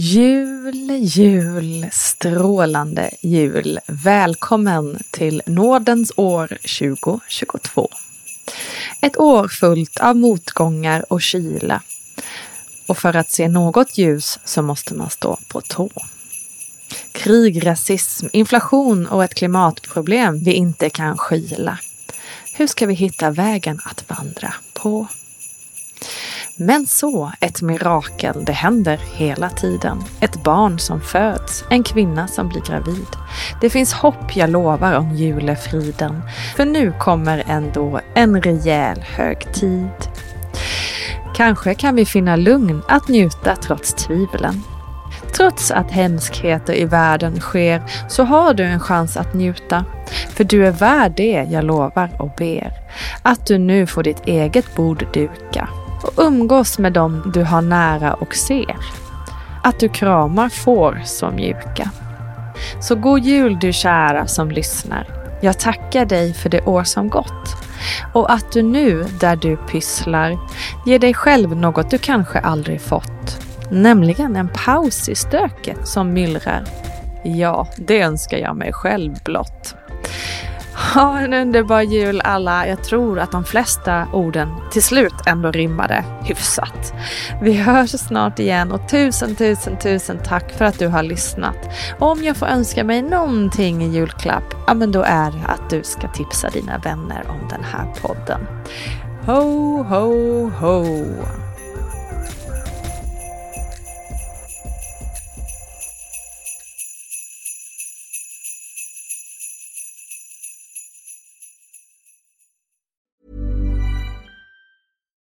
Jul, jul, strålande jul. Välkommen till nådens år 2022. Ett år fullt av motgångar och kyla. Och för att se något ljus så måste man stå på tå. Krig, rasism, inflation och ett klimatproblem vi inte kan skyla. Hur ska vi hitta vägen att vandra på? Men så, ett mirakel, det händer hela tiden. Ett barn som föds, en kvinna som blir gravid. Det finns hopp, jag lovar, om julefriden. För nu kommer ändå en rejäl högtid. Kanske kan vi finna lugn att njuta trots tvivlen. Trots att hemskheter i världen sker så har du en chans att njuta. För du är värd det, jag lovar och ber. Att du nu får ditt eget bord duka och umgås med dem du har nära och ser. Att du kramar får så mjuka. Så god jul du kära som lyssnar. Jag tackar dig för det år som gått. Och att du nu, där du pysslar, ger dig själv något du kanske aldrig fått. Nämligen en paus i stöket som myllrar. Ja, det önskar jag mig själv blott. Ha en underbar jul alla. Jag tror att de flesta orden till slut ändå rimmade hyfsat. Vi hörs snart igen och tusen, tusen, tusen tack för att du har lyssnat. Och om jag får önska mig någonting i julklapp, ja men då är det att du ska tipsa dina vänner om den här podden. Ho, ho, ho!